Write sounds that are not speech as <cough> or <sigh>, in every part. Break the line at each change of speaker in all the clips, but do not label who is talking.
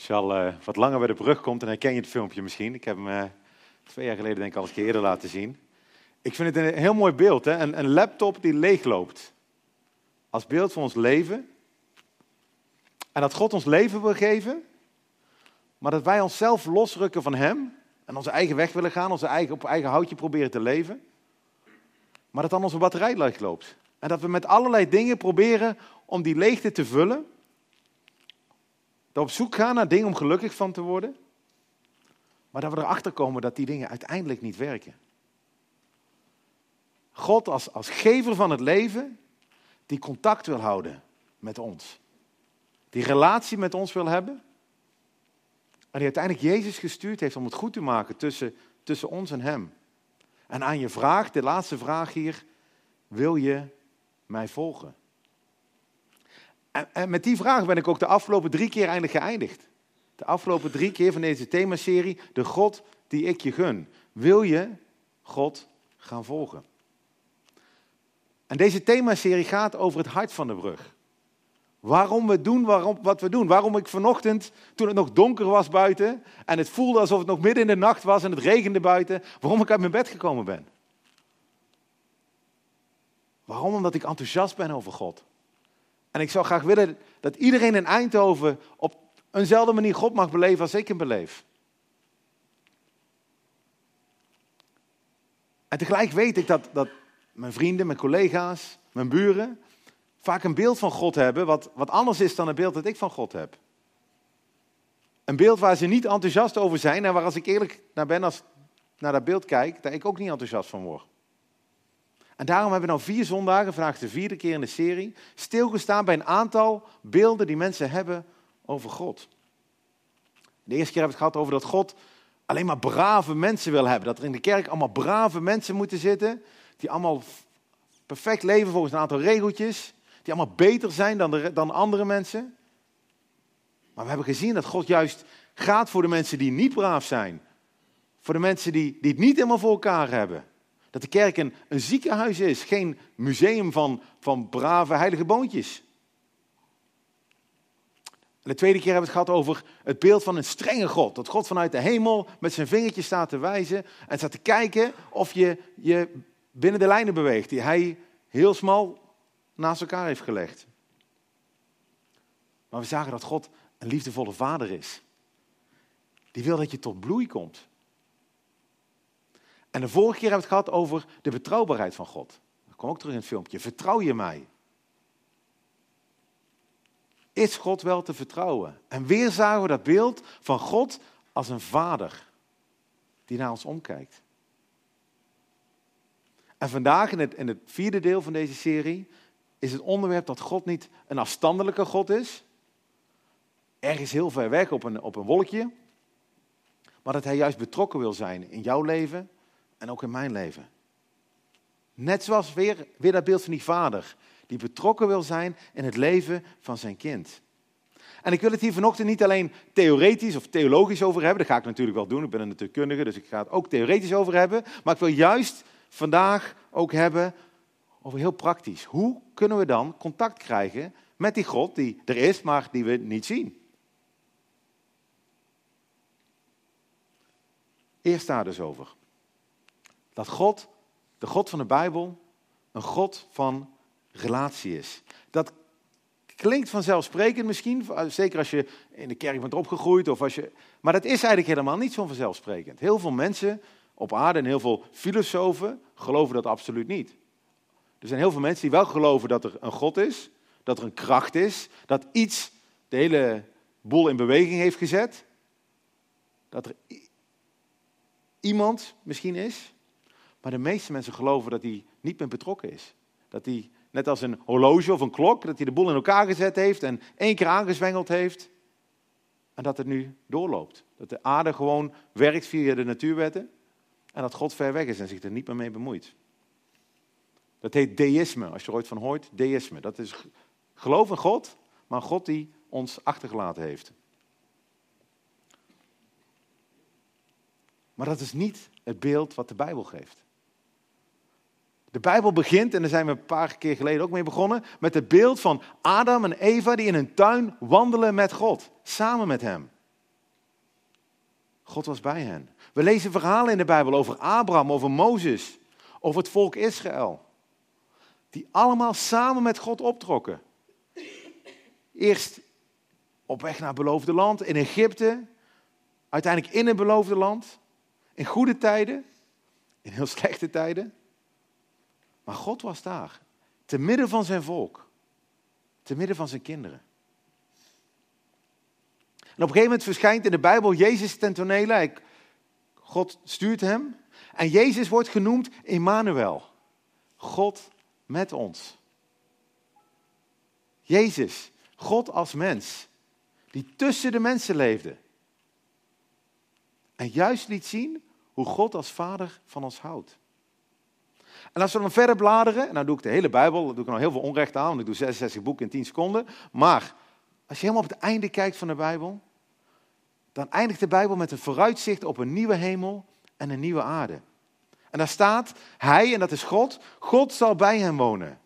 Als je al eh, wat langer bij de brug komt, dan herken je het filmpje misschien. Ik heb hem eh, twee jaar geleden denk ik al een keer eerder laten zien. Ik vind het een heel mooi beeld, hè? Een, een laptop die leegloopt. Als beeld van ons leven. En dat God ons leven wil geven, maar dat wij onszelf losrukken van Hem en onze eigen weg willen gaan, onze eigen, op eigen houtje proberen te leven. Maar dat dan onze batterij leegloopt. En dat we met allerlei dingen proberen om die leegte te vullen. Op zoek gaan naar dingen om gelukkig van te worden. Maar dat we erachter komen dat die dingen uiteindelijk niet werken. God als, als gever van het leven, die contact wil houden met ons. Die relatie met ons wil hebben. En die uiteindelijk Jezus gestuurd heeft om het goed te maken tussen, tussen ons en Hem. En aan je vraag, de laatste vraag hier, wil je mij volgen? En, met die vraag ben ik ook de afgelopen drie keer eindelijk geëindigd. De afgelopen drie keer van deze themaserie, de God die ik je gun. Wil je God gaan volgen? En deze themaserie gaat over het hart van de brug. Waarom we doen waarom, wat we doen. Waarom ik vanochtend, toen het nog donker was buiten en het voelde alsof het nog midden in de nacht was en het regende buiten, waarom ik uit mijn bed gekomen ben. Waarom? Omdat ik enthousiast ben over God. En ik zou graag willen dat iedereen in Eindhoven op eenzelfde manier God mag beleven als ik hem beleef. En tegelijk weet ik dat, dat mijn vrienden, mijn collega's, mijn buren vaak een beeld van God hebben wat, wat anders is dan het beeld dat ik van God heb. Een beeld waar ze niet enthousiast over zijn en waar als ik eerlijk naar ben, als naar dat beeld kijk, daar ik ook niet enthousiast van word. En daarom hebben we nou vier zondagen, vandaag de vierde keer in de serie, stilgestaan bij een aantal beelden die mensen hebben over God. De eerste keer hebben we het gehad over dat God alleen maar brave mensen wil hebben. Dat er in de kerk allemaal brave mensen moeten zitten, die allemaal perfect leven volgens een aantal regeltjes, die allemaal beter zijn dan, de, dan andere mensen. Maar we hebben gezien dat God juist gaat voor de mensen die niet braaf zijn. Voor de mensen die, die het niet helemaal voor elkaar hebben. Dat de kerk een, ziekenhuis is, geen museum van, van brave heilige boontjes. De tweede keer hebben we het gehad over het beeld van een strenge God. Dat God vanuit de hemel met zijn vingertje staat te wijzen en staat te kijken of je je binnen de lijnen beweegt die hij heel smal naast elkaar heeft gelegd. Maar we zagen dat God een liefdevolle vader is. Die wil dat je tot bloei komt. En de vorige keer hebben we het gehad over de betrouwbaarheid van God. Dat kwam ook terug in het filmpje. Vertrouw je mij? Is God wel te vertrouwen? En weer zagen we dat beeld van God als een vader die naar ons omkijkt. En vandaag in het, in het vierde deel van deze serie is het onderwerp dat God niet een afstandelijke God is, ergens heel ver weg op een, op een wolkje, maar dat Hij juist betrokken wil zijn in jouw leven en ook in mijn leven. Net zoals weer, weer dat beeld van die vader, die betrokken wil zijn in het leven van zijn kind. En ik wil het hier vanochtend niet alleen theoretisch of theologisch over hebben, dat ga ik natuurlijk wel doen, ik ben een natuurkundige, dus ik ga het ook theoretisch over hebben, maar ik wil juist vandaag ook hebben over heel praktisch. Hoe kunnen we dan contact krijgen met die God die er is, maar die we niet zien? Eerst daar dus over. Dat God, de God van de Bijbel, een God van relatie is. Dat klinkt vanzelfsprekend misschien, zeker als je in de kerk bent opgegroeid. Of als je, maar dat is eigenlijk helemaal niet zo vanzelfsprekend. Heel veel mensen op aarde en heel veel filosofen geloven dat absoluut niet. Er zijn heel veel mensen die wel geloven dat er een God is, dat er een kracht is, dat iets de hele boel in beweging heeft gezet. Dat er iemand misschien is. Maar de meeste mensen geloven dat hij niet meer betrokken is. Dat hij, net als een horloge of een klok, dat hij de boel in elkaar gezet heeft en één keer aangezwengeld heeft. En dat het nu doorloopt. Dat de aarde gewoon werkt via de natuurwetten. En dat God ver weg is en zich er niet meer mee bemoeit. Dat heet deïsme, als je er ooit van hoort. Deïsme. Dat is geloof in God, maar God die ons achtergelaten heeft. Maar dat is niet het beeld wat de Bijbel geeft. De Bijbel begint, en daar zijn we een paar keer geleden ook mee begonnen, met het beeld van Adam en Eva die in een tuin wandelen met God, samen met Hem. God was bij hen. We lezen verhalen in de Bijbel over Abraham, over Mozes, over het volk Israël. Die allemaal samen met God optrokken. Eerst op weg naar het beloofde land, in Egypte, uiteindelijk in het beloofde land, in goede tijden, in heel slechte tijden. Maar God was daar, te midden van zijn volk, te midden van zijn kinderen. En op een gegeven moment verschijnt in de Bijbel Jezus ten tonele. God stuurt hem. En Jezus wordt genoemd Immanuel. God met ons. Jezus, God als mens, die tussen de mensen leefde. En juist liet zien hoe God als vader van ons houdt. En als we dan verder bladeren, en dan doe ik de hele Bijbel, dan doe ik nog heel veel onrecht aan, want ik doe 66 boeken in 10 seconden. Maar als je helemaal op het einde kijkt van de Bijbel, dan eindigt de Bijbel met een vooruitzicht op een nieuwe hemel en een nieuwe aarde. En daar staat, hij, en dat is God, God zal bij hem wonen.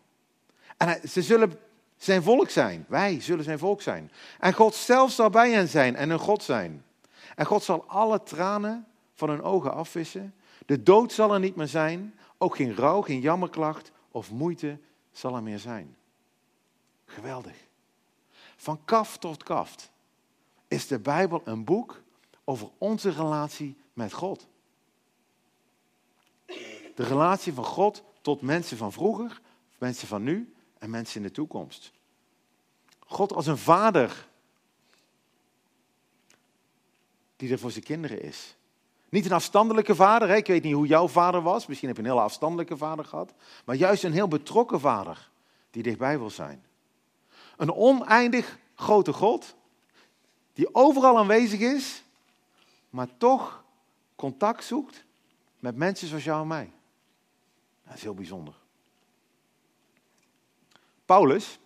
En ze zullen zijn volk zijn. Wij zullen zijn volk zijn. En God zelf zal bij hen zijn en hun God zijn. En God zal alle tranen van hun ogen afwissen. De dood zal er niet meer zijn. Ook geen rouw, geen jammerklacht of moeite zal er meer zijn. Geweldig. Van kaf tot kaft is de Bijbel een boek over onze relatie met God. De relatie van God tot mensen van vroeger, mensen van nu en mensen in de toekomst. God als een vader die er voor zijn kinderen is. Niet een afstandelijke vader, ik weet niet hoe jouw vader was, misschien heb je een heel afstandelijke vader gehad, maar juist een heel betrokken vader die dichtbij wil zijn. Een oneindig grote God die overal aanwezig is, maar toch contact zoekt met mensen zoals jou en mij. Dat is heel bijzonder. Paulus,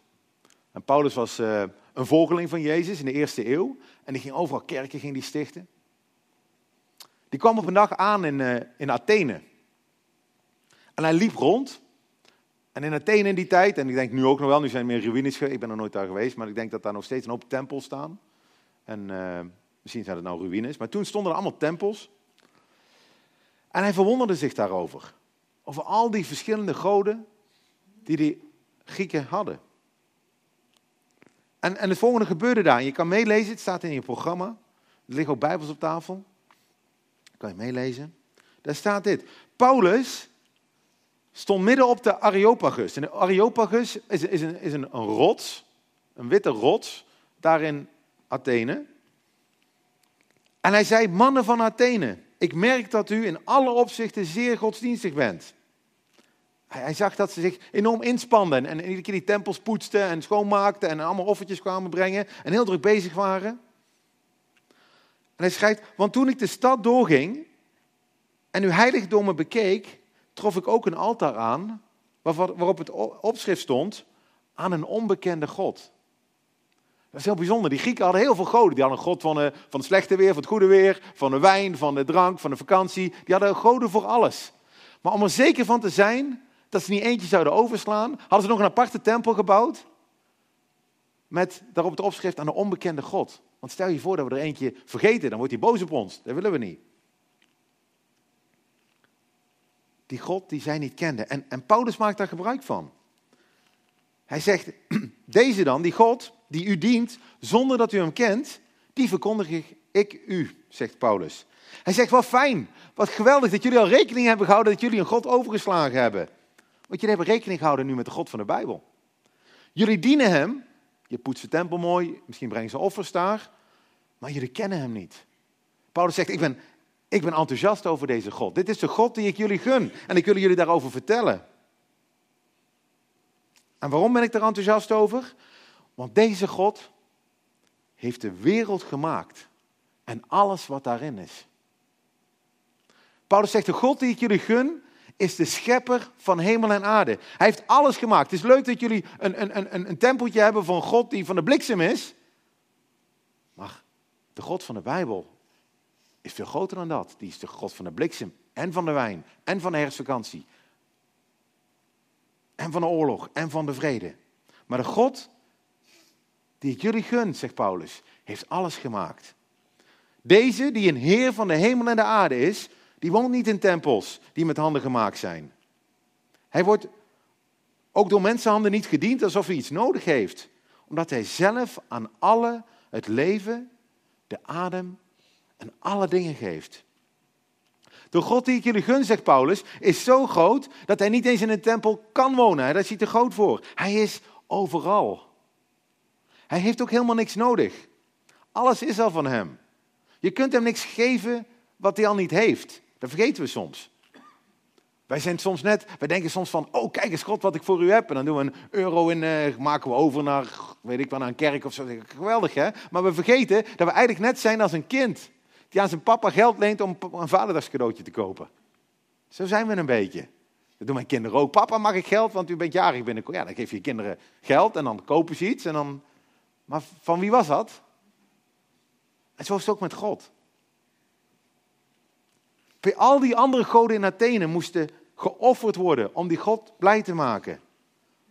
en Paulus was uh, een volgeling van Jezus in de eerste eeuw, en die ging overal kerken ging die stichten. Die kwam op een dag aan in, uh, in Athene. En hij liep rond. En in Athene in die tijd, en ik denk nu ook nog wel, nu zijn er meer ruïnes, ik ben er nooit daar geweest, maar ik denk dat daar nog steeds een hoop tempels staan. En uh, misschien zijn het nou ruïnes. Maar toen stonden er allemaal tempels. En hij verwonderde zich daarover. Over al die verschillende goden die die Grieken hadden. En, en het volgende gebeurde daar. Je kan meelezen, het staat in je programma. Er liggen ook bijbels op tafel. Kan je meelezen. Daar staat dit. Paulus stond midden op de Areopagus. En de Areopagus is, is, een, is een, een rots, een witte rots, daar in Athene. En hij zei, mannen van Athene, ik merk dat u in alle opzichten zeer godsdienstig bent. Hij zag dat ze zich enorm inspanden en iedere keer die tempels poetsten en schoonmaakten en allemaal offertjes kwamen brengen en heel druk bezig waren. En hij schrijft, want toen ik de stad doorging en uw heiligdommen bekeek, trof ik ook een altaar aan waarop het opschrift stond aan een onbekende God. Dat is heel bijzonder. Die Grieken hadden heel veel goden. Die hadden een god van, de, van het slechte weer, van het goede weer, van de wijn, van de drank, van de vakantie. Die hadden goden voor alles. Maar om er zeker van te zijn dat ze niet eentje zouden overslaan, hadden ze nog een aparte tempel gebouwd. Met daarop het opschrift aan de onbekende God. Want stel je voor dat we er eentje vergeten, dan wordt hij boos op ons. Dat willen we niet. Die God die zij niet kenden. En, en Paulus maakt daar gebruik van. Hij zegt, <clears throat> deze dan, die God die u dient, zonder dat u hem kent, die verkondig ik u, zegt Paulus. Hij zegt, wat fijn, wat geweldig dat jullie al rekening hebben gehouden dat jullie een God overgeslagen hebben. Want jullie hebben rekening gehouden nu met de God van de Bijbel. Jullie dienen hem, je poetst de tempel mooi, misschien brengen ze offers daar, maar jullie kennen hem niet. Paulus zegt, ik ben, ik ben enthousiast over deze God. Dit is de God die ik jullie gun en ik wil jullie daarover vertellen. En waarom ben ik er enthousiast over? Want deze God heeft de wereld gemaakt en alles wat daarin is. Paulus zegt, de God die ik jullie gun, is de schepper van hemel en aarde. Hij heeft alles gemaakt. Het is leuk dat jullie een, een, een, een tempeltje hebben van God die van de bliksem is. Maar de God van de Bijbel is veel groter dan dat. Die is de God van de bliksem en van de wijn en van de herfstvakantie en van de oorlog en van de vrede. Maar de God die ik jullie gun, zegt Paulus, heeft alles gemaakt. Deze, die een Heer van de hemel en de aarde is, die woont niet in tempels die met handen gemaakt zijn. Hij wordt ook door mensenhanden niet gediend alsof hij iets nodig heeft, omdat hij zelf aan alle het leven, de adem en alle dingen geeft. De God die ik jullie gun, zegt Paulus, is zo groot dat hij niet eens in een tempel kan wonen. Daar is hij te groot voor. Hij is overal. Hij heeft ook helemaal niks nodig. Alles is al van hem. Je kunt hem niks geven wat hij al niet heeft. Dat vergeten we soms. Wij zijn soms net, wij denken soms van, oh kijk eens God wat ik voor u heb. En dan doen we een euro in, uh, maken we over naar, weet ik wel, naar een kerk of zo. Geweldig hè? Maar we vergeten dat we eigenlijk net zijn als een kind. Die aan zijn papa geld leent om een vaderdagscadeautje te kopen. Zo zijn we een beetje. Dat doen mijn kinderen ook. Papa, mag ik geld, want u bent jarig binnenkort. Ja, dan geef je je kinderen geld en dan kopen ze iets. En dan... Maar van wie was dat? En zo is het ook met God. Al die andere goden in Athene moesten geofferd worden om die God blij te maken.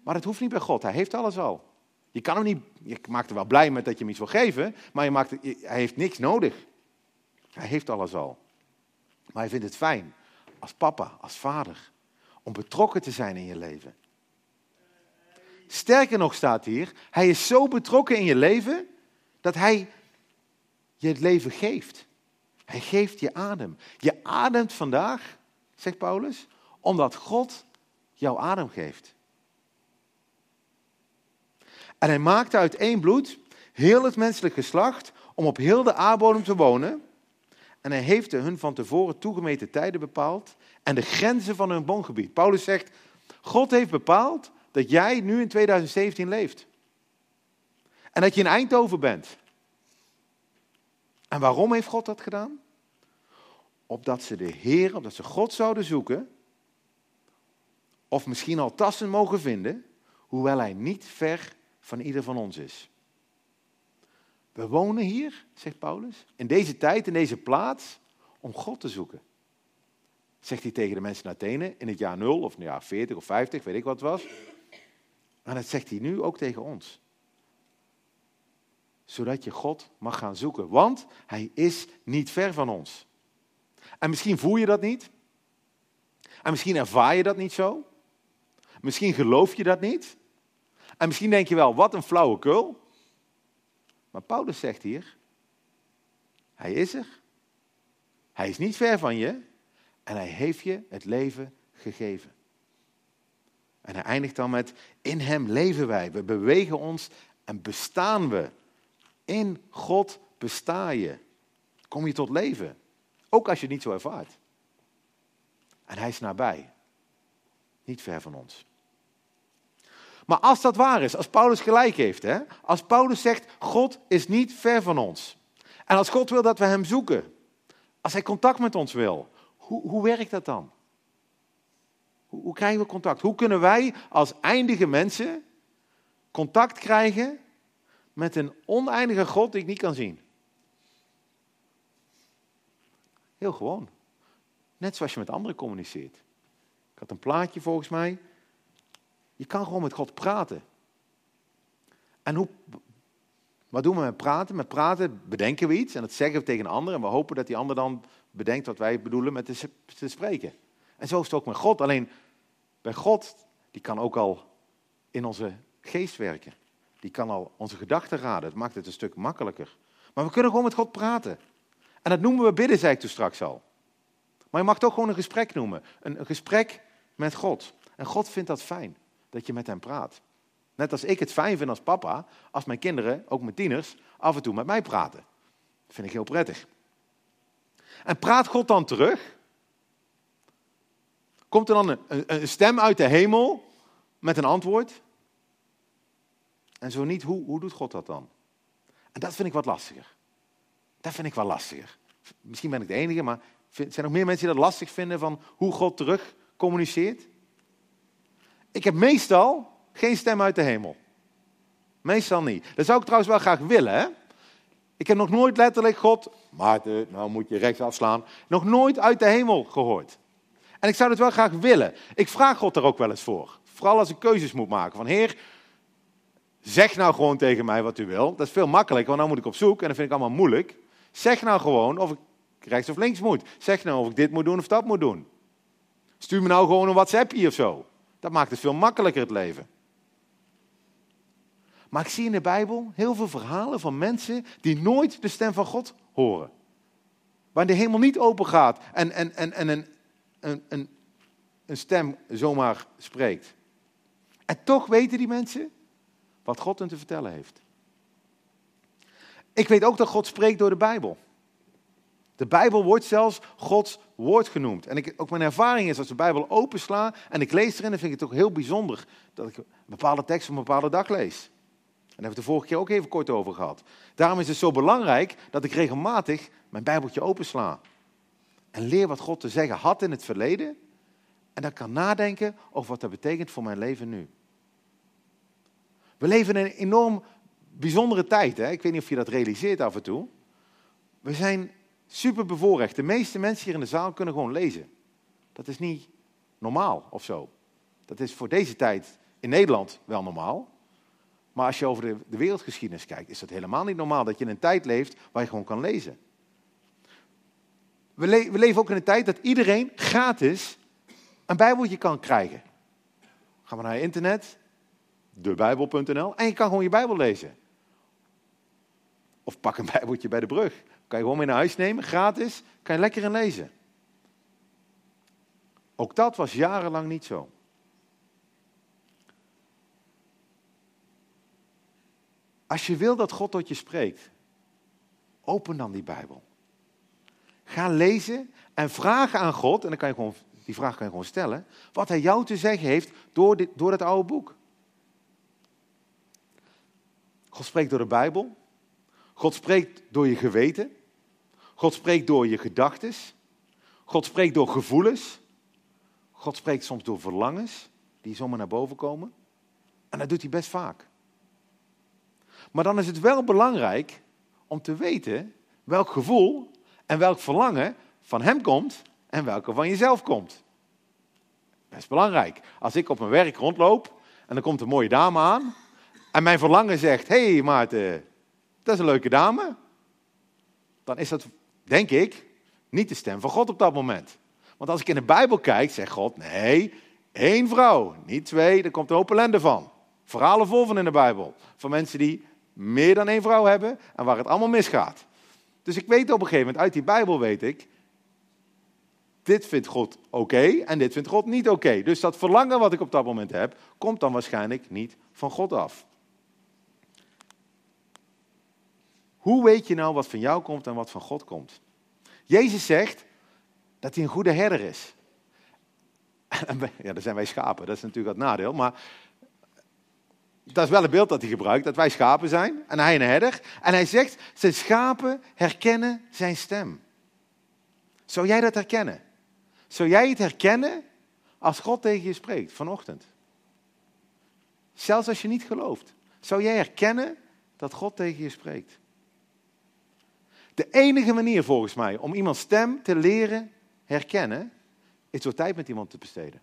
Maar dat hoeft niet bij God, hij heeft alles al. Je kan hem niet, je maakt er wel blij met dat je hem iets wil geven, maar je maakt, hij heeft niks nodig. Hij heeft alles al. Maar hij vindt het fijn, als papa, als vader, om betrokken te zijn in je leven. Sterker nog staat hier, hij is zo betrokken in je leven dat hij je het leven geeft. Hij geeft je adem. Je ademt vandaag, zegt Paulus, omdat God jouw adem geeft. En hij maakte uit één bloed heel het menselijk geslacht om op heel de aardbodem te wonen. En hij heeft hun van tevoren toegemeten tijden bepaald en de grenzen van hun woongebied. Paulus zegt, God heeft bepaald dat jij nu in 2017 leeft. En dat je in Eindhoven bent. En waarom heeft God dat gedaan? Opdat ze de Heer, opdat ze God zouden zoeken, of misschien al tassen mogen vinden, hoewel Hij niet ver van ieder van ons is. We wonen hier, zegt Paulus, in deze tijd, in deze plaats, om God te zoeken. Zegt hij tegen de mensen in Athene in het jaar 0 of in het jaar 40 of 50, weet ik wat het was. En dat zegt hij nu ook tegen ons zodat je God mag gaan zoeken. Want Hij is niet ver van ons. En misschien voel je dat niet. En misschien ervaar je dat niet zo. Misschien geloof je dat niet. En misschien denk je wel, wat een flauwekul. Maar Paulus zegt hier, Hij is er. Hij is niet ver van je. En Hij heeft je het leven gegeven. En hij eindigt dan met, in Hem leven wij. We bewegen ons en bestaan we. In God besta je. Kom je tot leven. Ook als je het niet zo ervaart. En hij is nabij. Niet ver van ons. Maar als dat waar is, als Paulus gelijk heeft, hè? als Paulus zegt, God is niet ver van ons. En als God wil dat we hem zoeken, als hij contact met ons wil, hoe, hoe werkt dat dan? Hoe, hoe krijgen we contact? Hoe kunnen wij als eindige mensen contact krijgen met een oneindige God die ik niet kan zien. Heel gewoon. Net zoals je met anderen communiceert. Ik had een plaatje volgens mij. Je kan gewoon met God praten. En hoe, wat doen we met praten? Met praten bedenken we iets en dat zeggen we tegen een ander. En we hopen dat die ander dan bedenkt wat wij bedoelen met te, te spreken. En zo is het ook met God. Alleen bij God, die kan ook al in onze geest werken. Die kan al onze gedachten raden. Het maakt het een stuk makkelijker. Maar we kunnen gewoon met God praten. En dat noemen we bidden, zei ik toen straks al. Maar je mag toch gewoon een gesprek noemen. Een, een gesprek met God. En God vindt dat fijn, dat je met hem praat. Net als ik het fijn vind als papa, als mijn kinderen, ook mijn tieners, af en toe met mij praten. Dat vind ik heel prettig. En praat God dan terug? Komt er dan een, een stem uit de hemel met een antwoord? En zo niet, hoe, hoe doet God dat dan? En dat vind ik wat lastiger. Dat vind ik wel lastiger. Misschien ben ik de enige, maar zijn er nog meer mensen die dat lastig vinden van hoe God terug communiceert? Ik heb meestal geen stem uit de hemel. Meestal niet. Dat zou ik trouwens wel graag willen. Hè? Ik heb nog nooit letterlijk God, Maarten, nou moet je rechts afslaan, nog nooit uit de hemel gehoord. En ik zou het wel graag willen. Ik vraag God er ook wel eens voor. Vooral als ik keuzes moet maken. Van Heer, Zeg nou gewoon tegen mij wat u wil. Dat is veel makkelijker, want dan moet ik op zoek en dat vind ik allemaal moeilijk. Zeg nou gewoon of ik rechts of links moet. Zeg nou of ik dit moet doen of dat moet doen. Stuur me nou gewoon een WhatsAppje of zo. Dat maakt het veel makkelijker het leven. Maar ik zie in de Bijbel heel veel verhalen van mensen die nooit de stem van God horen. Waar de hemel niet open gaat en, en, en, en een, een, een, een stem zomaar spreekt. En toch weten die mensen wat God hen te vertellen heeft. Ik weet ook dat God spreekt door de Bijbel. De Bijbel wordt zelfs Gods woord genoemd. En ik, ook mijn ervaring is als de Bijbel opensla en ik lees erin, dan vind ik het ook heel bijzonder dat ik een bepaalde tekst op een bepaalde dag lees. En daar hebben we het de vorige keer ook even kort over gehad. Daarom is het zo belangrijk dat ik regelmatig mijn Bijbeltje opensla. En leer wat God te zeggen had in het verleden. En dan kan nadenken over wat dat betekent voor mijn leven nu. We leven in een enorm bijzondere tijd. Hè? Ik weet niet of je dat realiseert af en toe. We zijn super bevoorrecht. De meeste mensen hier in de zaal kunnen gewoon lezen. Dat is niet normaal of zo. Dat is voor deze tijd in Nederland wel normaal. Maar als je over de, de wereldgeschiedenis kijkt, is dat helemaal niet normaal dat je in een tijd leeft waar je gewoon kan lezen. We, we leven ook in een tijd dat iedereen gratis een Bijbeltje kan krijgen. Gaan we naar internet, debijbel.nl, en je kan gewoon je Bijbel lezen. Of pak een <laughs> Bijbeltje bij de brug. Kan je gewoon mee naar huis nemen, gratis, kan je lekker in lezen. Ook dat was jarenlang niet zo. Als je wil dat God tot je spreekt, open dan die Bijbel. Ga lezen en vraag aan God, en dan kan je gewoon, die vraag kan je gewoon stellen, wat hij jou te zeggen heeft door, dit, door het oude boek. God spreekt door de Bijbel. God spreekt door je geweten. God spreekt door je gedachten. God spreekt door gevoelens. God spreekt soms door verlangens die zomaar naar boven komen. En dat doet hij best vaak. Maar dan is het wel belangrijk om te weten welk gevoel en welk verlangen van hem komt en welke van jezelf komt. Best belangrijk. Als ik op mijn werk rondloop en er komt een mooie dame aan en mijn verlangen zegt: Hé hey Maarten, dat is een leuke dame. Dan is dat, denk ik, niet de stem van God op dat moment. Want als ik in de Bijbel kijk, zegt God: Nee, één vrouw, niet twee, daar komt een hoop ellende van. Verhalen vol van in de Bijbel. Van mensen die meer dan één vrouw hebben en waar het allemaal misgaat. Dus ik weet op een gegeven moment, uit die Bijbel weet ik, dit vindt God oké en dit vindt God niet oké. Dus dat verlangen wat ik op dat moment heb, komt dan waarschijnlijk niet van God af. Hoe weet je nou wat van jou komt en wat van God komt? Jezus zegt dat hij een goede herder is. <laughs> Ja, dan zijn wij schapen, dat is natuurlijk het nadeel. Maar dat is wel een beeld dat hij gebruikt, dat wij schapen zijn en hij een herder. En hij zegt, zijn schapen herkennen zijn stem. Zou jij dat herkennen? Zou jij het herkennen als God tegen je spreekt vanochtend? Zelfs als je niet gelooft. Zou jij herkennen dat God tegen je spreekt? De enige manier volgens mij om iemands stem te leren herkennen, is door tijd met iemand te besteden.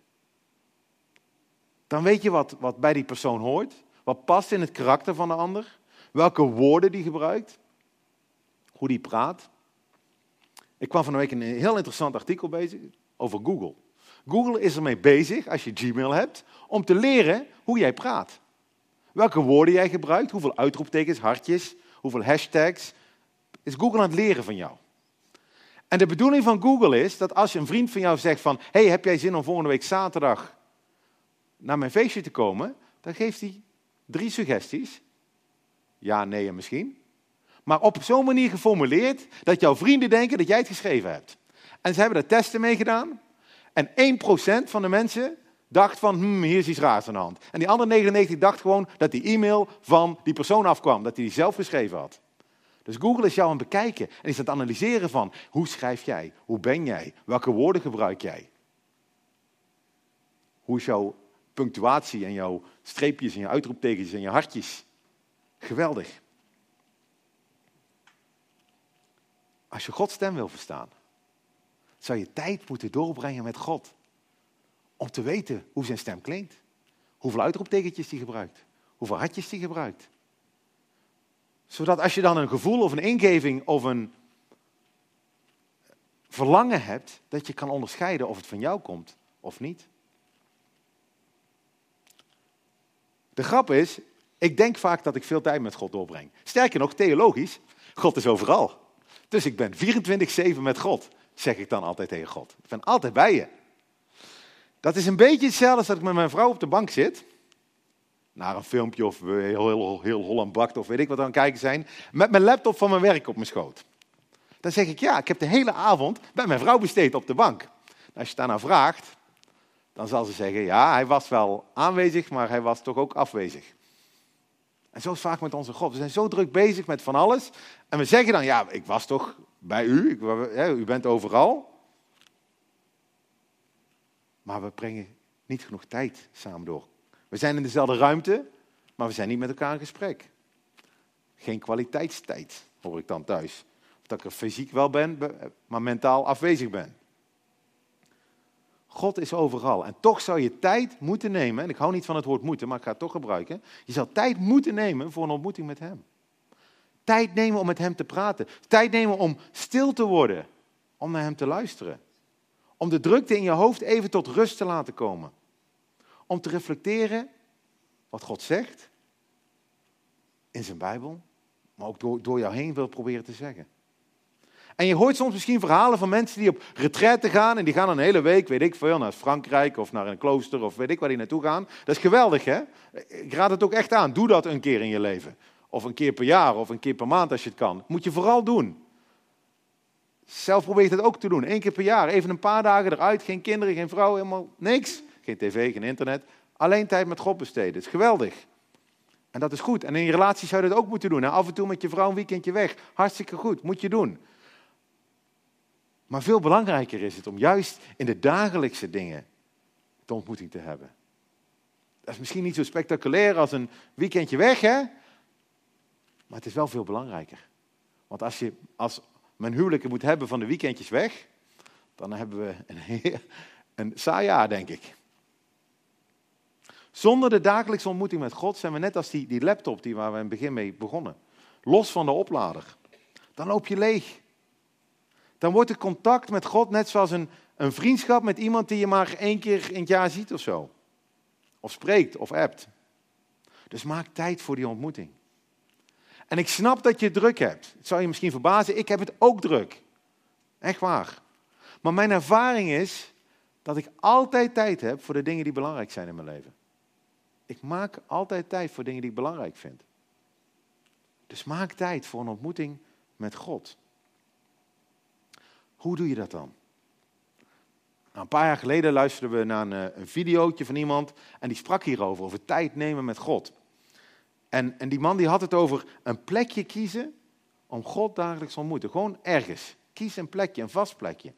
Dan weet je wat, wat bij die persoon hoort, wat past in het karakter van de ander, welke woorden die gebruikt, hoe die praat. Ik kwam van een week een heel interessant artikel bezig over Google. Google is ermee bezig, als je Gmail hebt, om te leren hoe jij praat. Welke woorden jij gebruikt, hoeveel uitroeptekens, hartjes, hoeveel hashtags, is Google aan het leren van jou. En de bedoeling van Google is dat als je een vriend van jou zegt van, hey, heb jij zin om volgende week zaterdag naar mijn feestje te komen? Dan geeft hij drie suggesties. Ja, nee en misschien. Maar op zo'n manier geformuleerd dat jouw vrienden denken dat jij het geschreven hebt. En ze hebben daar testen mee gedaan. En 1% van de mensen dacht van, hmm, hier is iets raars aan de hand. En die andere 99 dacht gewoon dat die e-mail van die persoon afkwam, dat hij die zelf geschreven had. Dus Google is jou aan het bekijken en is aan het analyseren van hoe schrijf jij, hoe ben jij, welke woorden gebruik jij. Hoe is jouw punctuatie en jouw streepjes en je uitroeptekens en je hartjes. Geweldig. Als je Gods stem wil verstaan, zou je tijd moeten doorbrengen met God. Om te weten hoe zijn stem klinkt. Hoeveel uitroeptekentjes hij gebruikt. Hoeveel hartjes hij gebruikt zodat als je dan een gevoel of een ingeving of een verlangen hebt dat je kan onderscheiden of het van jou komt of niet. De grap is, ik denk vaak dat ik veel tijd met God doorbreng. Sterker nog, theologisch, God is overal. Dus ik ben 24-7 met God, zeg ik dan altijd tegen God. Ik ben altijd bij je. Dat is een beetje hetzelfde als dat ik met mijn vrouw op de bank zit. Naar een filmpje of heel, heel, heel Holland bakt of weet ik wat aan het kijken zijn. Met mijn laptop van mijn werk op mijn schoot. Dan zeg ik ja, ik heb de hele avond bij mijn vrouw besteed op de bank. als je daarna vraagt, dan zal ze zeggen ja, hij was wel aanwezig, maar hij was toch ook afwezig. En zo is vaak met onze God. We zijn zo druk bezig met van alles. En we zeggen dan, ja, ik was toch bij u, ik, u bent overal. Maar we brengen niet genoeg tijd samen door. We zijn in dezelfde ruimte, maar we zijn niet met elkaar in gesprek. Geen kwaliteitstijd, hoor ik dan thuis. Dat ik er fysiek wel ben, maar mentaal afwezig ben. God is overal. En toch zou je tijd moeten nemen, en ik hou niet van het woord moeten, maar ik ga het toch gebruiken. Je zou tijd moeten nemen voor een ontmoeting met Hem. Tijd nemen om met Hem te praten. Tijd nemen om stil te worden, om naar Hem te luisteren. Om de drukte in je hoofd even tot rust te laten komen. Om te reflecteren wat God zegt in zijn Bijbel, maar ook door, door jou heen wil proberen te zeggen. En je hoort soms misschien verhalen van mensen die op retraite gaan en die gaan een hele week, weet ik veel, naar Frankrijk of naar een klooster of weet ik waar die naartoe gaan. Dat is geweldig, hè? Ik raad het ook echt aan. Doe dat een keer in je leven. Of een keer per jaar of een keer per maand als je het kan. Moet je vooral doen. Zelf probeer je het ook te doen. Eén keer per jaar. Even een paar dagen eruit. Geen kinderen, geen vrouw, helemaal niks. Geen tv, geen internet. Alleen tijd met God besteden. Het is geweldig. En dat is goed. En in je relatie zou je dat ook moeten doen. Af en toe met je vrouw een weekendje weg. Hartstikke goed. Moet je doen. Maar veel belangrijker is het om juist in de dagelijkse dingen de ontmoeting te hebben. Dat is misschien niet zo spectaculair als een weekendje weg, hè? Maar het is wel veel belangrijker. Want als, je, als men huwelijken moet hebben van de weekendjes weg, dan hebben we een, een saai jaar, denk ik. Zonder de dagelijkse ontmoeting met God zijn we net als die, die laptop die waar we in het begin mee begonnen. Los van de oplader. Dan loop je leeg. Dan wordt het contact met God net zoals een, een vriendschap met iemand die je maar één keer in het jaar ziet of zo. Of spreekt of appt. Dus maak tijd voor die ontmoeting. En ik snap dat je druk hebt. Het zou je misschien verbazen, ik heb het ook druk. Echt waar. Maar mijn ervaring is dat ik altijd tijd heb voor de dingen die belangrijk zijn in mijn leven. Ik maak altijd tijd voor dingen die ik belangrijk vind. Dus maak tijd voor een ontmoeting met God. Hoe doe je dat dan? Nou, een paar jaar geleden luisterden we naar een, eh, een videootje van iemand en die sprak hierover, over tijd nemen met God. En, en die man die had het over een plekje kiezen om God dagelijks te ontmoeten. Gewoon ergens. Kies een plekje, een vast plekje.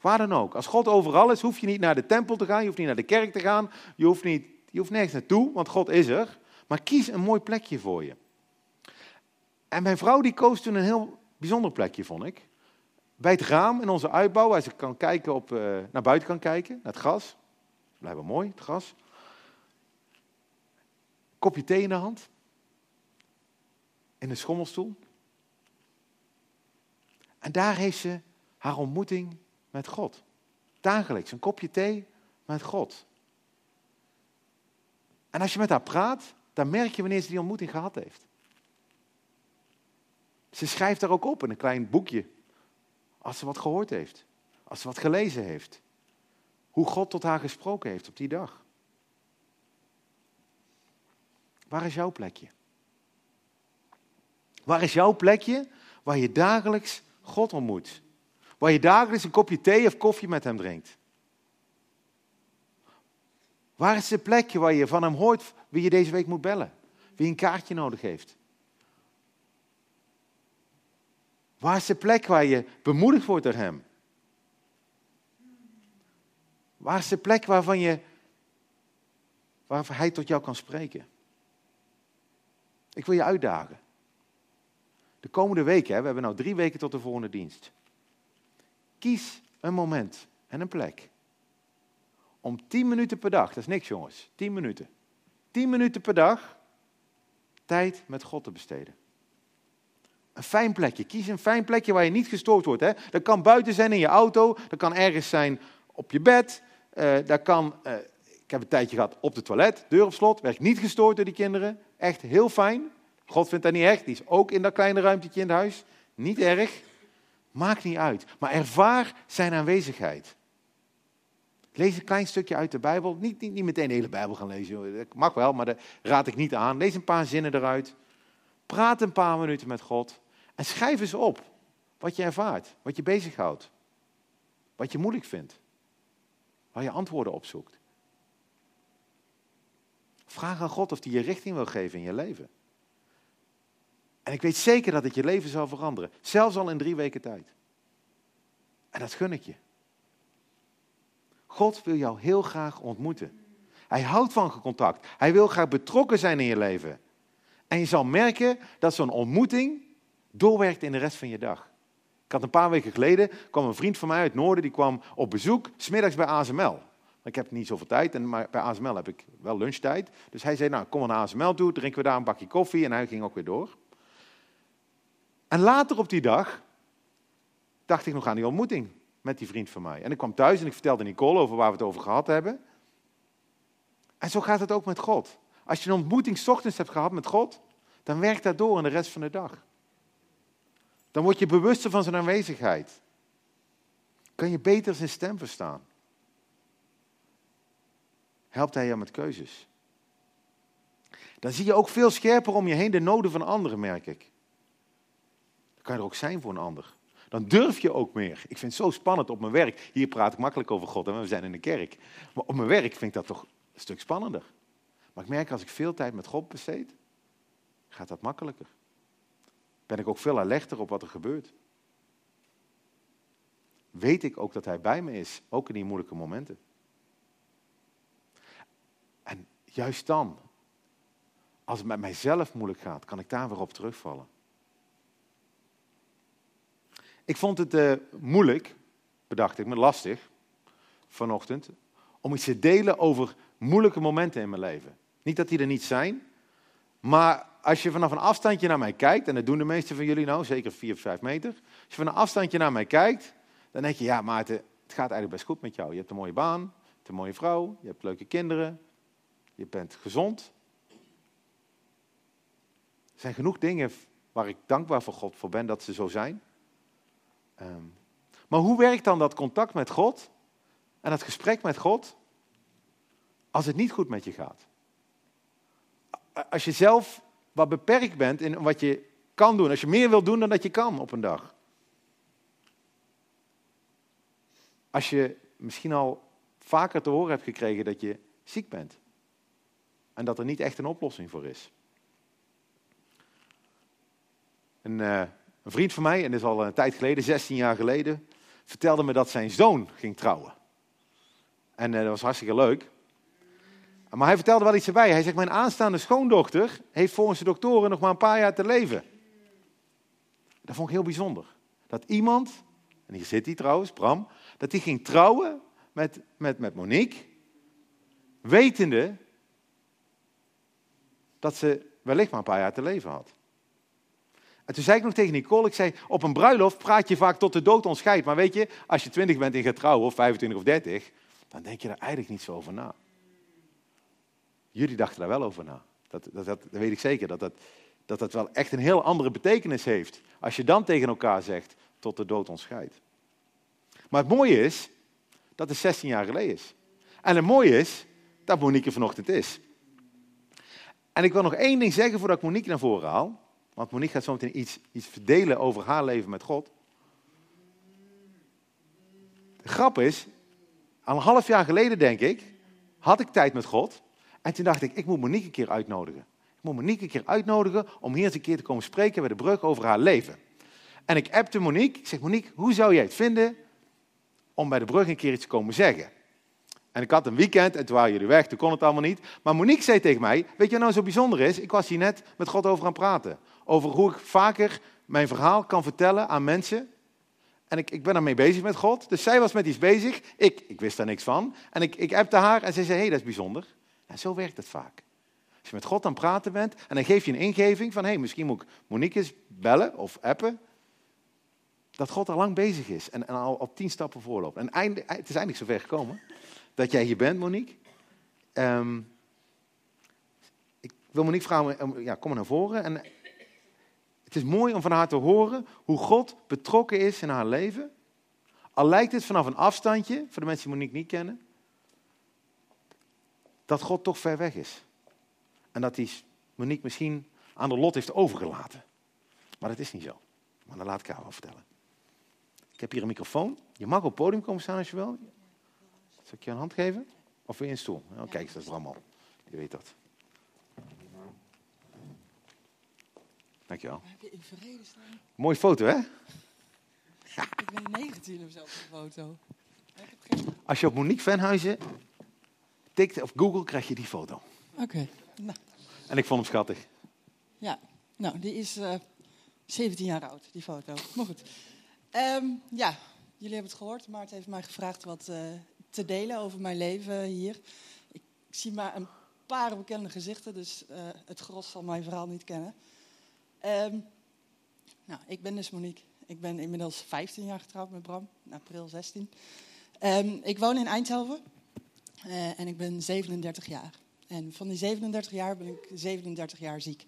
Waar dan ook. Als God overal is, hoef je niet naar de tempel te gaan, je hoeft niet naar de kerk te gaan, je hoeft, niet, je hoeft nergens naartoe, want God is er. Maar kies een mooi plekje voor je. En mijn vrouw die koos toen een heel bijzonder plekje, vond ik. Bij het raam in onze uitbouw, waar ze kan kijken op, uh, naar buiten kan kijken, naar het gras. Blijkbaar mooi, het gras. Kopje thee in de hand. In een schommelstoel. En daar heeft ze haar ontmoeting met God. Dagelijks een kopje thee met God. En als je met haar praat, dan merk je wanneer ze die ontmoeting gehad heeft. Ze schrijft daar ook op in een klein boekje. Als ze wat gehoord heeft. Als ze wat gelezen heeft. Hoe God tot haar gesproken heeft op die dag. Waar is jouw plekje? Waar is jouw plekje waar je dagelijks God ontmoet? Waar je dagelijks een kopje thee of koffie met hem drinkt? Waar is de plekje waar je van hem hoort wie je deze week moet bellen? Wie een kaartje nodig heeft? Waar is de plek waar je bemoedigd wordt door hem? Waar is de plek waarvan je, waar hij tot jou kan spreken? Ik wil je uitdagen. De komende weken, we hebben nu drie weken tot de volgende dienst. Kies een moment en een plek. Om tien minuten per dag, dat is niks jongens, tien minuten. Tien minuten per dag tijd met God te besteden. Een fijn plekje. Kies een fijn plekje waar je niet gestoord wordt. Hè? Dat kan buiten zijn in je auto, dat kan ergens zijn op je bed, uh, dat kan, uh, ik heb een tijdje gehad op de toilet, deur op slot, werd niet gestoord door die kinderen. Echt heel fijn. God vindt dat niet erg, die is ook in dat kleine ruimtetje in het huis. Niet erg. Maakt niet uit. Maar ervaar zijn aanwezigheid. Lees een klein stukje uit de Bijbel. Niet, niet, niet meteen de hele Bijbel gaan lezen. Dat mag wel, maar dat raad ik niet aan. Lees een paar zinnen eruit. Praat een paar minuten met God. En schrijf eens op wat je ervaart, wat je bezighoudt. Wat je moeilijk vindt. Waar je antwoorden op zoekt. Vraag aan God of hij je richting wil geven in je leven. En ik weet zeker dat het je leven zal veranderen. Zelfs al in drie weken tijd. En dat gun ik je. God wil jou heel graag ontmoeten. Hij houdt van contact. Hij wil graag betrokken zijn in je leven. En je zal merken dat zo'n ontmoeting doorwerkt in de rest van je dag. Ik had een paar weken geleden, kwam een vriend van mij uit noorden, die kwam op bezoek, smiddags bij ASML. Ik heb niet zoveel tijd, maar bij ASML heb ik wel lunchtijd. Dus hij zei, nou kom naar ASML toe, drinken we daar een bakje koffie en hij ging ook weer door. En later op die dag dacht ik nog aan die ontmoeting met die vriend van mij. En ik kwam thuis en ik vertelde Nicole over waar we het over gehad hebben. En zo gaat het ook met God. Als je een ontmoeting ochtends hebt gehad met God, dan werkt dat door in de rest van de dag. Dan word je bewuster van zijn aanwezigheid. Kan je beter zijn stem verstaan. Helpt hij je met keuzes. Dan zie je ook veel scherper om je heen de noden van anderen, merk ik. Dan kan je er ook zijn voor een ander. Dan durf je ook meer. Ik vind het zo spannend op mijn werk. Hier praat ik makkelijk over God en we zijn in de kerk. Maar op mijn werk vind ik dat toch een stuk spannender. Maar ik merk als ik veel tijd met God besteed, gaat dat makkelijker. Ben ik ook veel alerter op wat er gebeurt. Weet ik ook dat Hij bij me is, ook in die moeilijke momenten. En juist dan, als het met mijzelf moeilijk gaat, kan ik daar weer op terugvallen. Ik vond het uh, moeilijk, bedacht ik me, lastig, vanochtend, om iets te delen over moeilijke momenten in mijn leven. Niet dat die er niet zijn, maar als je vanaf een afstandje naar mij kijkt, en dat doen de meesten van jullie nou, zeker 4 of 5 meter. Als je van een afstandje naar mij kijkt, dan denk je, ja Maarten, het gaat eigenlijk best goed met jou. Je hebt een mooie baan, je hebt een mooie vrouw, je hebt leuke kinderen, je bent gezond. Er zijn genoeg dingen waar ik dankbaar voor God voor ben dat ze zo zijn. Ehm, maar hoe werkt dan dat contact met God en dat gesprek met God als het niet goed met je gaat? Als je zelf wat beperkt bent in wat je kan doen, als je meer wil doen dan dat je kan op een dag. Als je misschien al vaker te horen hebt gekregen dat je ziek bent en dat er niet echt een oplossing voor is. En, uh, een vriend van mij, en dat is al een tijd geleden, 16 jaar geleden, vertelde me dat zijn zoon ging trouwen. En uh, dat was hartstikke leuk. Maar hij vertelde wel iets erbij. Hij zegt, mijn aanstaande schoondochter heeft volgens de doktoren nog maar een paar jaar te leven. Dat vond ik heel bijzonder. Dat iemand, en hier zit hij trouwens, Bram, dat hij ging trouwen met, met, met Monique, wetende dat ze wellicht maar een paar jaar te leven had. En toen zei ik nog tegen Nicole, ik zei, op een bruiloft praat je vaak tot de dood ontscheidt. Maar weet je, als je 20 bent en gaat of 25 of 30, dan denk je er eigenlijk niet zo over na. Jullie dachten daar wel over na. Dat, dat, dat, weet ik zeker, dat dat, dat dat wel echt een heel andere betekenis heeft. Als je dan tegen elkaar zegt, tot de dood ontscheidt. Maar het mooie is, dat het 16 jaar geleden is. En het mooie is, dat Monique vanochtend is. En ik wil nog één ding zeggen voordat ik Monique naar voren haal. Want Monique gaat zo meteen iets, iets verdelen over haar leven met God. De grap is, al een half jaar geleden denk ik, had ik tijd met God. En toen dacht ik, ik moet Monique een keer uitnodigen. Ik moet Monique een keer uitnodigen om hier eens een keer te komen spreken bij de brug over haar leven. En ik appte Monique, ik zeg Monique, hoe zou jij het vinden om bij de brug een keer iets te komen zeggen? En ik had een weekend en toen waren jullie weg, toen kon het allemaal niet. Maar Monique zei tegen mij, weet je wat nou zo bijzonder is? Ik was hier net met God over aan praten. Over hoe ik vaker mijn verhaal kan vertellen aan mensen. En ik, ik ben ermee bezig met God. Dus zij was met iets bezig. Ik, ik wist daar niks van. En ik, ik appte haar en zij zei, hé, hey, dat is bijzonder. En zo werkt het vaak. Als je met God aan het praten bent en dan geef je een ingeving van, hé, hey, misschien moet ik Monique eens bellen of appen. Dat God al lang bezig is en, en al op tien stappen voorloopt. En het is eindelijk zover gekomen dat jij hier bent, Monique. Ehm, ik wil Monique vragen, ja, kom maar naar voren. En het is mooi om van haar te horen hoe God betrokken is in haar leven. Al lijkt het vanaf een afstandje, voor de mensen die Monique niet kennen, dat God toch ver weg is. En dat hij Monique misschien aan de lot heeft overgelaten. Maar dat is niet zo. Maar dan laat ik haar wel vertellen. Ik heb hier een microfoon. Je mag op het podium komen staan als je wil. Zal ik je een hand geven? Of weer een stoel? Oh, kijk, dat is er allemaal. Je weet dat. Dankjewel. Heb je in vrede staan? Mooie foto, hè?
Ik ben 19 of zo op de foto.
Als je op Monique Venhuizen tikt of Google, krijg je die foto.
Oké. Nou.
En ik vond hem schattig.
Ja, nou, die is uh, eh, 17 jaar oud, die foto. Maar goed. Um, ja, jullie hebben het gehoord. Maarten heeft mij gevraagd wat uh, te delen over mijn leven hier. Ik zie maar een paar bekende gezichten, dus uh, het gros zal mijn verhaal niet kennen. Um, nou, ik ben dus Monique. Ik ben inmiddels 15 jaar getrouwd met Bram, in april 16. Um, ehm, ik woon in Eindhoven uh, en ik ben 37 jaar. En van die 37 jaar ben ik 37 jaar ziek.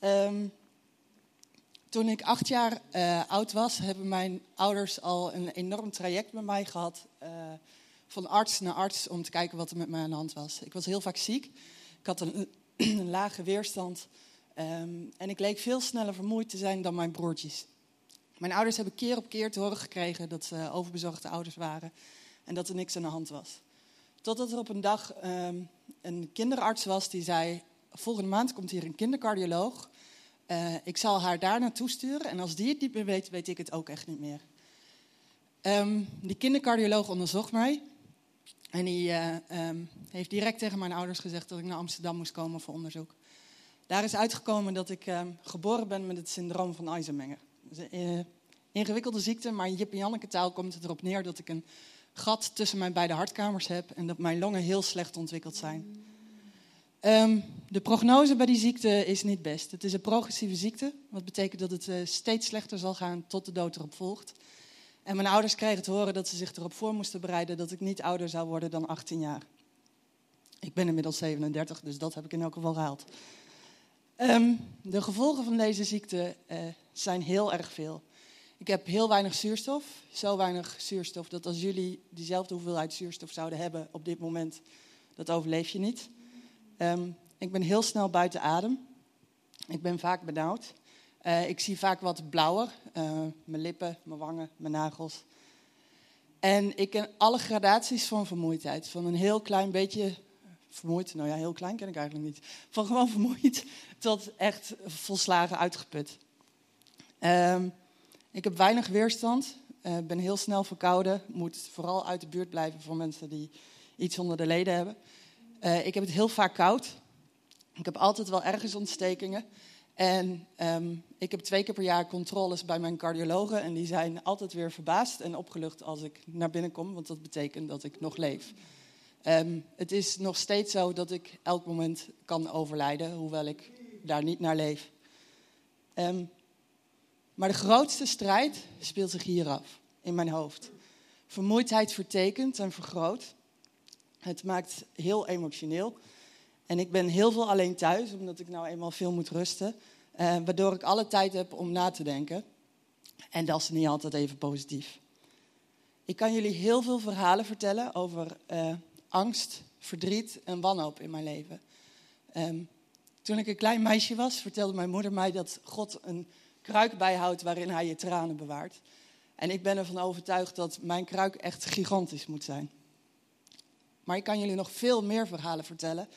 Um, toen ik acht jaar uh, oud was, hebben mijn ouders al een enorm traject met mij gehad. Uh, van arts naar arts om te kijken wat er met mij aan de hand was. Ik was heel vaak ziek. Ik had een, <clears throat> een lage weerstand. Um, en ik leek veel sneller vermoeid te zijn dan mijn broertjes. Mijn ouders hebben keer op keer te horen gekregen dat ze overbezorgde ouders waren. En dat er niks aan de hand was. Totdat er op een dag um, een kinderarts was die zei: Volgende maand komt hier een kindercardioloog. Uh, ik zal haar daar naartoe sturen. En als die het niet meer weet, weet ik het ook echt niet meer. Um, die kindercardioloog onderzocht mij. En die um, heeft direct tegen mijn ouders gezegd dat ik naar Amsterdam moest komen voor onderzoek. Daar is uitgekomen dat ik uh, geboren ben met het syndroom van Eisenmenger. Uh, ingewikkelde ziekte, maar in Jip en Janneke taal komt het erop neer dat ik een gat tussen mijn beide hartkamers heb en dat mijn longen heel slecht ontwikkeld zijn. Um, de prognose bij die ziekte is niet best. Het is een progressieve ziekte, wat betekent dat het uh, steeds slechter zal gaan tot de dood erop volgt. En mijn ouders kregen te horen dat ze zich erop voor moesten bereiden dat ik niet ouder zou worden dan 18 jaar. Ik ben inmiddels 37, dus dat heb ik in elk geval gehaald. Um, de gevolgen van deze ziekte uh, zijn heel erg veel. Ik heb heel weinig zuurstof. Zo weinig zuurstof dat als jullie diezelfde hoeveelheid zuurstof zouden hebben op dit moment, dat overleef je niet. Um, ik ben heel snel buiten adem. Ik ben vaak benauwd. Uh, ik zie vaak wat blauwer. Uh, mijn lippen, mijn wangen, mijn nagels. En ik ken alle gradaties van vermoeidheid. Van een heel klein beetje vermoeid. Nou ja, heel klein ken ik eigenlijk niet. Van gewoon <laughs> vermoeid tot echt volslagen uitgeput. Um, ik heb weinig weerstand. Uh, ben heel snel verkouden. Moet vooral uit de buurt blijven voor mensen die iets onder de leden hebben. Uh, ik heb het heel vaak koud. Ik heb altijd wel ergens ontstekingen. En um, ik heb twee keer per jaar controles bij mijn cardiologen. En die zijn altijd weer verbaasd en opgelucht als ik naar binnen kom. Want dat betekent dat ik nog leef. Um, het is nog steeds zo dat ik elk moment kan overlijden, hoewel ik daar niet naar leef. Um, maar de grootste strijd speelt zich hier af, in mijn hoofd. Vermoeidheid vertekent en vergroot. Het maakt heel emotioneel. En ik ben heel veel alleen thuis, omdat ik nou eenmaal veel moet rusten. Uh, waardoor ik alle tijd heb om na te denken. En dat is niet altijd even positief. Ik kan jullie heel veel verhalen vertellen over uh, angst, verdriet en wanhoop in mijn leven. Um, toen ik een klein meisje was, vertelde mijn moeder mij dat God een kruik bijhoudt waarin hij je tranen bewaart. En ik ben ervan overtuigd dat mijn kruik echt gigantisch moet zijn. Maar ik kan jullie nog veel meer verhalen vertellen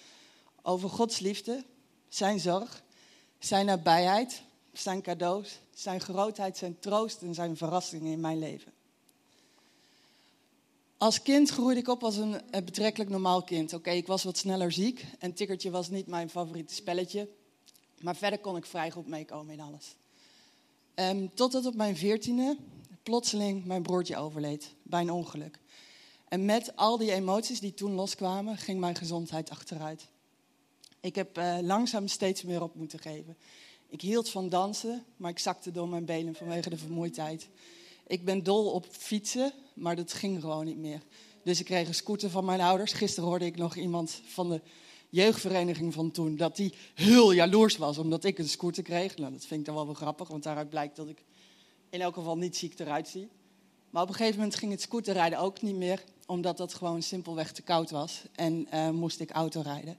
over Gods liefde, zijn zorg, zijn nabijheid, zijn cadeaus, zijn grootheid, zijn troost en zijn verrassingen in mijn leven. Als kind groeide ik op als een betrekkelijk normaal kind. Oké, ik was wat sneller ziek en tikkertje was niet mijn favoriete spelletje. Maar verder kon ik vrij goed meekomen in alles. Um, totdat op mijn veertiende plotseling mijn broertje overleed bij een ongeluk. En met al die emoties die toen loskwamen, ging mijn gezondheid achteruit. Ik heb uh, langzaam steeds meer op moeten geven. Ik hield van dansen, maar ik zakte door mijn benen vanwege de vermoeidheid. Ik ben dol op fietsen, maar dat ging gewoon niet meer. Dus ik kreeg een scooter van mijn ouders. Gisteren hoorde ik nog iemand van de jeugdvereniging van toen dat die heel jaloers was omdat ik een scooter kreeg. Nou, dat vind ik dan wel wel grappig, want daaruit blijkt dat ik in elk geval niet ziek eruit zie. Maar op een gegeven moment ging het scooterrijden ook niet meer, omdat dat gewoon simpelweg te koud was en uh, moest ik autorijden.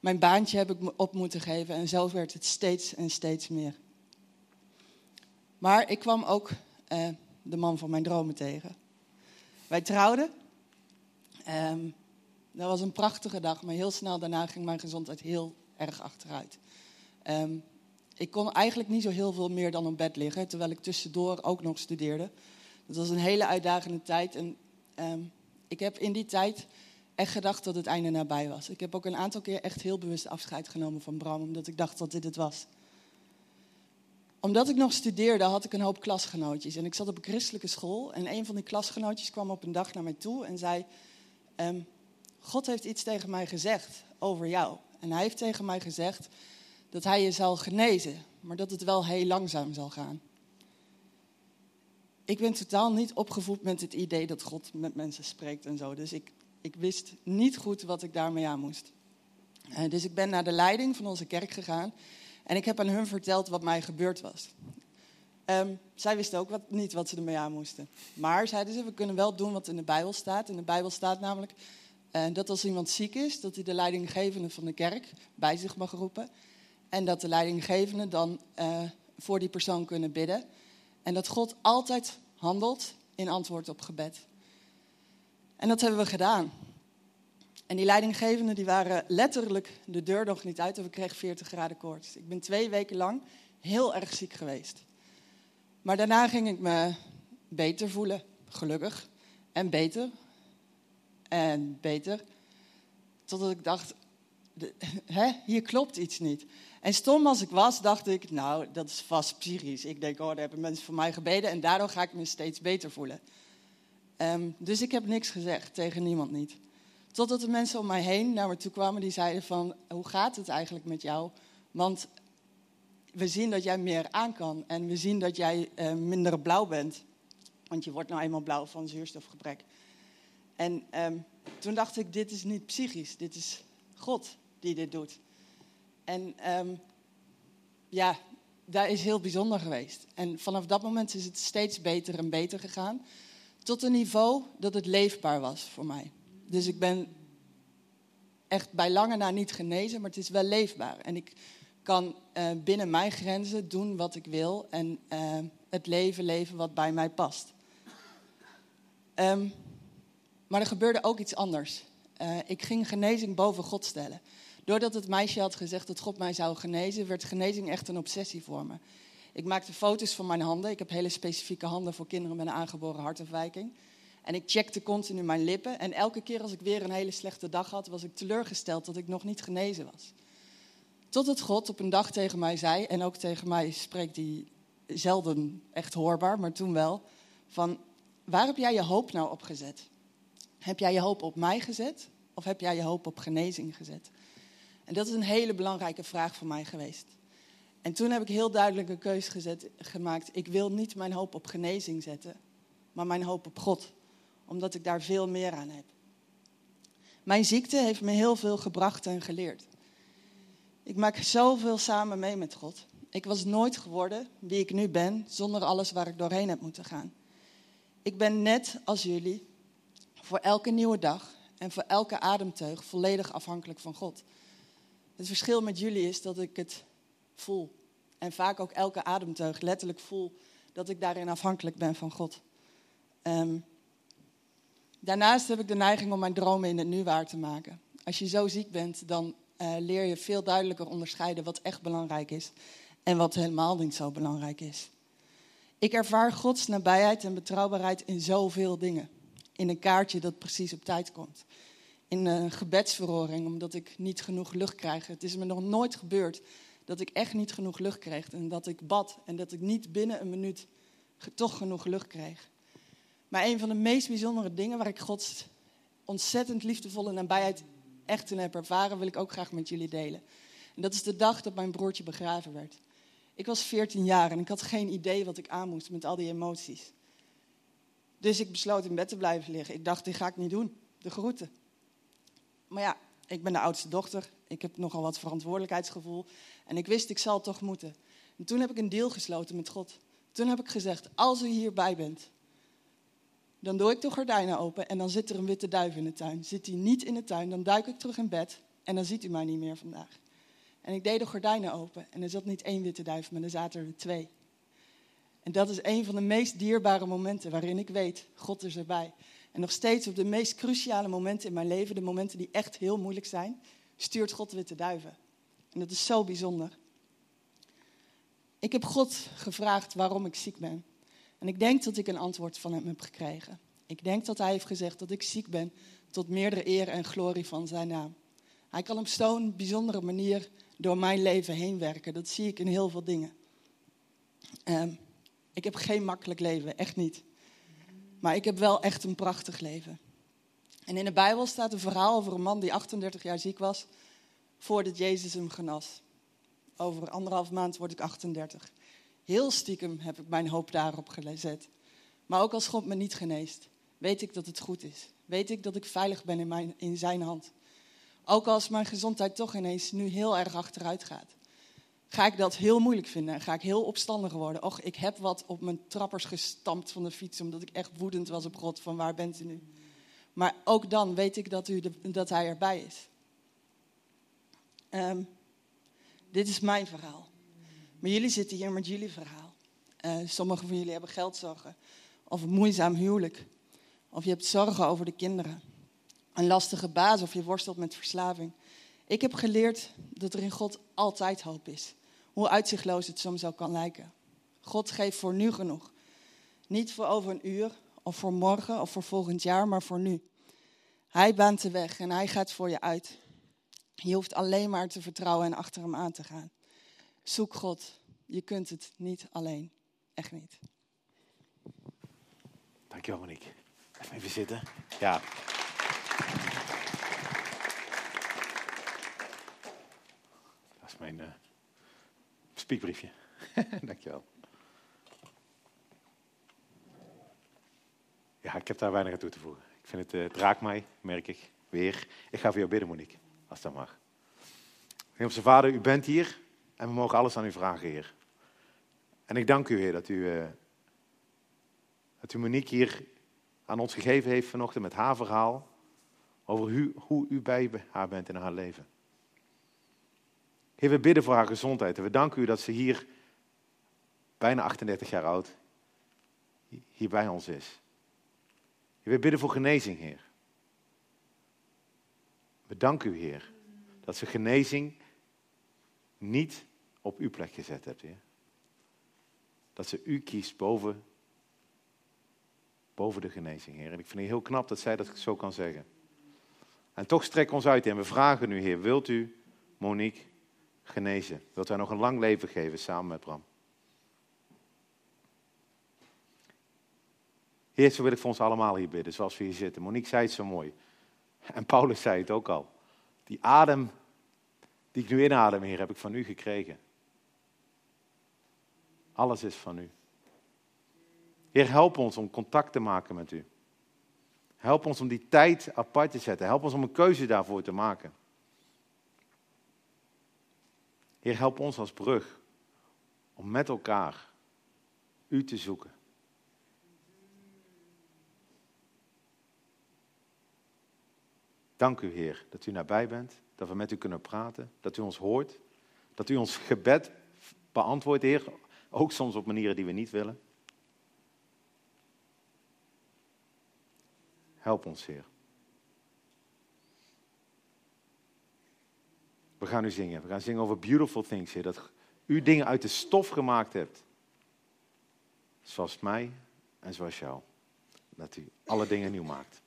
Mijn baantje heb ik op moeten geven en zo werd het steeds en steeds meer. Maar ik kwam ook uh, de man van mijn dromen tegen. Wij trouwden. Um, dat was een prachtige dag, maar heel snel daarna ging mijn gezondheid heel erg achteruit. Um, ik kon eigenlijk niet zo heel veel meer dan op bed liggen, terwijl ik tussendoor ook nog studeerde. Dat was een hele uitdagende tijd en um, ik heb in die tijd echt gedacht dat het einde nabij was. Ik heb ook een aantal keer echt heel bewust afscheid genomen van Bram, omdat ik dacht dat dit het was. Omdat ik nog studeerde, had ik een hoop klasgenootjes. En ik zat op een christelijke school. En een van die klasgenootjes kwam op een dag naar mij toe en zei: um, God heeft iets tegen mij gezegd over jou. En hij heeft tegen mij gezegd dat hij je zal genezen, maar dat het wel heel langzaam zal gaan. Ik ben totaal niet opgevoed met het idee dat God met mensen spreekt en zo. Dus ik, ik wist niet goed wat ik daarmee aan moest. Uh, dus ik ben naar de leiding van onze kerk gegaan en ik heb aan hun verteld wat mij gebeurd was. Um, zij wisten ook wat, niet wat ze ermee aan moesten. Maar zeiden ze, we kunnen wel doen wat in de Bijbel staat. In de Bijbel staat namelijk uh, dat als iemand ziek is, dat hij de leidinggevende van de kerk bij zich mag roepen. En dat de leidinggevende dan uh, voor die persoon kunnen bidden. En dat God altijd handelt in antwoord op gebed. En dat hebben we gedaan. En die leidinggevenden die waren letterlijk de deur nog niet uit en we kregen 40 graden koorts. Ik ben twee weken lang heel erg ziek geweest. Maar daarna ging ik me beter voelen, gelukkig. En beter. En beter. Totdat ik dacht, <laughs> hè, hier klopt iets niet. En stom als ik was, dacht ik, nou, dat is vast psychisch. Ik denk, oh, daar hebben mensen voor mij gebeden en daardoor ga ik me steeds beter voelen. Um, dus ik heb niks gezegd, tegen niemand niet. Totdat de mensen om mij heen naar me toe kwamen die zeiden van, hoe gaat het eigenlijk met jou? Want we zien dat jij meer aan kan en we zien dat jij uh, minder blauw bent. Want je wordt nou eenmaal blauw van zuurstofgebrek. En um, toen dacht ik, dit is niet psychisch, dit is God die dit doet. En um, ja, dat is heel bijzonder geweest. En vanaf dat moment is het steeds beter en beter gegaan. Tot een niveau dat het leefbaar was voor mij. Dus ik ben echt bij lange na niet genezen, maar het is wel leefbaar. En ik kan uh, binnen mijn grenzen doen wat ik wil en uh, het leven leven wat bij mij past. Um, maar er gebeurde ook iets anders. Uh, ik ging genezing boven God stellen. Doordat het meisje had gezegd dat God mij zou genezen, werd genezing echt een obsessie voor me. Ik maakte foto's van mijn handen. Ik heb hele specifieke handen voor kinderen met een aangeboren hartafwijking. En ik checkte continu mijn lippen. En elke keer als ik weer een hele slechte dag had, was ik teleurgesteld dat ik nog niet genezen was. Totdat God op een dag tegen mij zei, en ook tegen mij spreekt hij zelden echt hoorbaar, maar toen wel, van waar heb jij je hoop nou op gezet? Heb jij je hoop op mij gezet of heb jij je hoop op genezing gezet? En dat is een hele belangrijke vraag voor mij geweest. En toen heb ik heel duidelijk een keuze gemaakt. Ik wil niet mijn hoop op genezing zetten, maar mijn hoop op God. Omdat ik daar veel meer aan heb. Mijn ziekte heeft me heel veel gebracht en geleerd. Ik maak zoveel samen mee met God. Ik was nooit geworden wie ik nu ben zonder alles waar ik doorheen heb moeten gaan. Ik ben net als jullie voor elke nieuwe dag en voor elke ademteug volledig afhankelijk van God. Het verschil met jullie is dat ik het voel. En vaak ook elke ademteug letterlijk voel dat ik daarin afhankelijk ben van God. Um, daarnaast heb ik de neiging om mijn dromen in het nu waar te maken. Als je zo ziek bent, dan uh, leer je veel duidelijker onderscheiden wat echt belangrijk is en wat helemaal niet zo belangrijk is. Ik ervaar Gods nabijheid en betrouwbaarheid in zoveel dingen. In een kaartje dat precies op tijd komt in een gebedsverhoring omdat ik niet genoeg lucht krijg. Het is me nog nooit gebeurd dat ik echt niet genoeg lucht kreeg en dat ik bad en dat ik niet binnen een minuut toch genoeg lucht kreeg. Maar een van de meest bijzondere dingen waar ik Gods ontzettend liefdevolle nabijheid echt toen heb ervaren, wil ik ook graag met jullie delen. En dat is de dag dat mijn broertje begraven werd. Ik was 14 jaar en ik had geen idee wat ik aan moest met al die emoties. Dus ik besloot in bed te blijven liggen. Ik dacht, dit ga ik niet doen. De groeten. Maar ja, ik ben de oudste dochter. Ik heb nogal wat verantwoordelijkheidsgevoel. En ik wist, ik zal toch moeten. En toen heb ik een deal gesloten met God. Toen heb ik gezegd, als u hierbij bent, dan doe ik de gordijnen open en dan zit er een witte duif in de tuin. Zit hij niet in de tuin, dan duik ik terug in bed en dan ziet u mij niet meer vandaag. En ik deed de gordijnen open en er zat niet één witte duif, maar er zaten er twee. En dat is een van de meest dierbare momenten waarin ik weet, God is erbij. En nog steeds op de meest cruciale momenten in mijn leven, de momenten die echt heel moeilijk zijn, stuurt God witte duiven. En dat is zo bijzonder. Ik heb God gevraagd waarom ik ziek ben. En ik denk dat ik een antwoord van hem heb gekregen. Ik denk dat hij heeft gezegd dat ik ziek ben tot meerdere eer en glorie van zijn naam. Hij kan op zo'n bijzondere manier door mijn leven heen werken. Dat zie ik in heel veel dingen. Um, ik heb geen makkelijk leven, echt niet. Maar ik heb wel echt een prachtig leven. En in de Bijbel staat een verhaal over een man die 38 jaar ziek was voordat Jezus hem genas. Over anderhalf maand word ik 38. Heel stiekem heb ik mijn hoop daarop gezet. Maar ook als God me niet geneest, weet ik dat het goed is. Weet ik dat ik veilig ben in, mijn, in zijn hand. Ook als mijn gezondheid toch ineens nu heel erg achteruit gaat. Ga ik dat heel moeilijk vinden en ga ik heel opstandig worden. Och, ik heb wat op mijn trappers gestampt van de fiets, omdat ik echt woedend was op God van waar bent u nu? Maar ook dan weet ik dat, u dat hij erbij is. Um, dit is mijn verhaal. Maar jullie zitten hier met jullie verhaal. Uh, sommigen van jullie hebben geldzorgen. Of een moeizaam huwelijk. Of je hebt zorgen over de kinderen. Een lastige baas of je worstelt met verslaving. Ik heb geleerd dat er in God altijd hoop is. Hoe uitzichtloos het soms ook kan lijken. God geeft voor nu genoeg. Niet voor over een uur, of voor morgen, of voor volgend jaar, maar voor nu. Hij baant de weg en hij gaat voor je uit. Je hoeft alleen maar te vertrouwen en achter hem aan te gaan. Zoek God. Je kunt het niet alleen. Echt niet.
Dankjewel, Monique. Even zitten. Ja. Dat is mijn uh, spiekbriefje. <laughs> Dankjewel. Ja, ik heb daar weinig aan toe te voegen. Ik vind het, uh, raakt mij, merk ik, weer. Ik ga voor jou bidden, Monique, als dat mag. Hemelse Vader, u bent hier en we mogen alles aan u vragen, Heer. En ik dank u, Heer, dat u, uh, dat u Monique hier aan ons gegeven heeft vanochtend met haar verhaal. Over u, hoe u bij haar bent in haar leven. Heer, we bidden voor haar gezondheid en we danken u dat ze hier, bijna 38 jaar oud, hier bij ons is. We bidden voor genezing, Heer. We danken u, Heer, dat ze genezing niet op uw plek gezet hebt, Heer. Dat ze u kiest boven, boven de genezing, Heer. En ik vind het heel knap dat zij dat zo kan zeggen. En toch strek ons uit, en we vragen u, Heer, wilt u Monique genezen? Wilt u haar nog een lang leven geven samen met Bram? Heer, zo wil ik voor ons allemaal hier bidden, zoals we hier zitten. Monique zei het zo mooi. En Paulus zei het ook al. Die adem die ik nu inadem, Heer, heb ik van u gekregen. Alles is van u. Heer, help ons om contact te maken met u. Help ons om die tijd apart te zetten. Help ons om een keuze daarvoor te maken. Heer, help ons als brug om met elkaar u te zoeken. Dank u, Heer, dat u nabij bent, dat we met u kunnen praten, dat u ons hoort, dat u ons gebed beantwoordt, Heer, ook soms op manieren die we niet willen. Help ons, Heer. We gaan nu zingen. We gaan zingen over beautiful things, Heer. Dat u dingen uit de stof gemaakt hebt. Zoals mij en zoals jou. Dat u alle dingen nieuw maakt.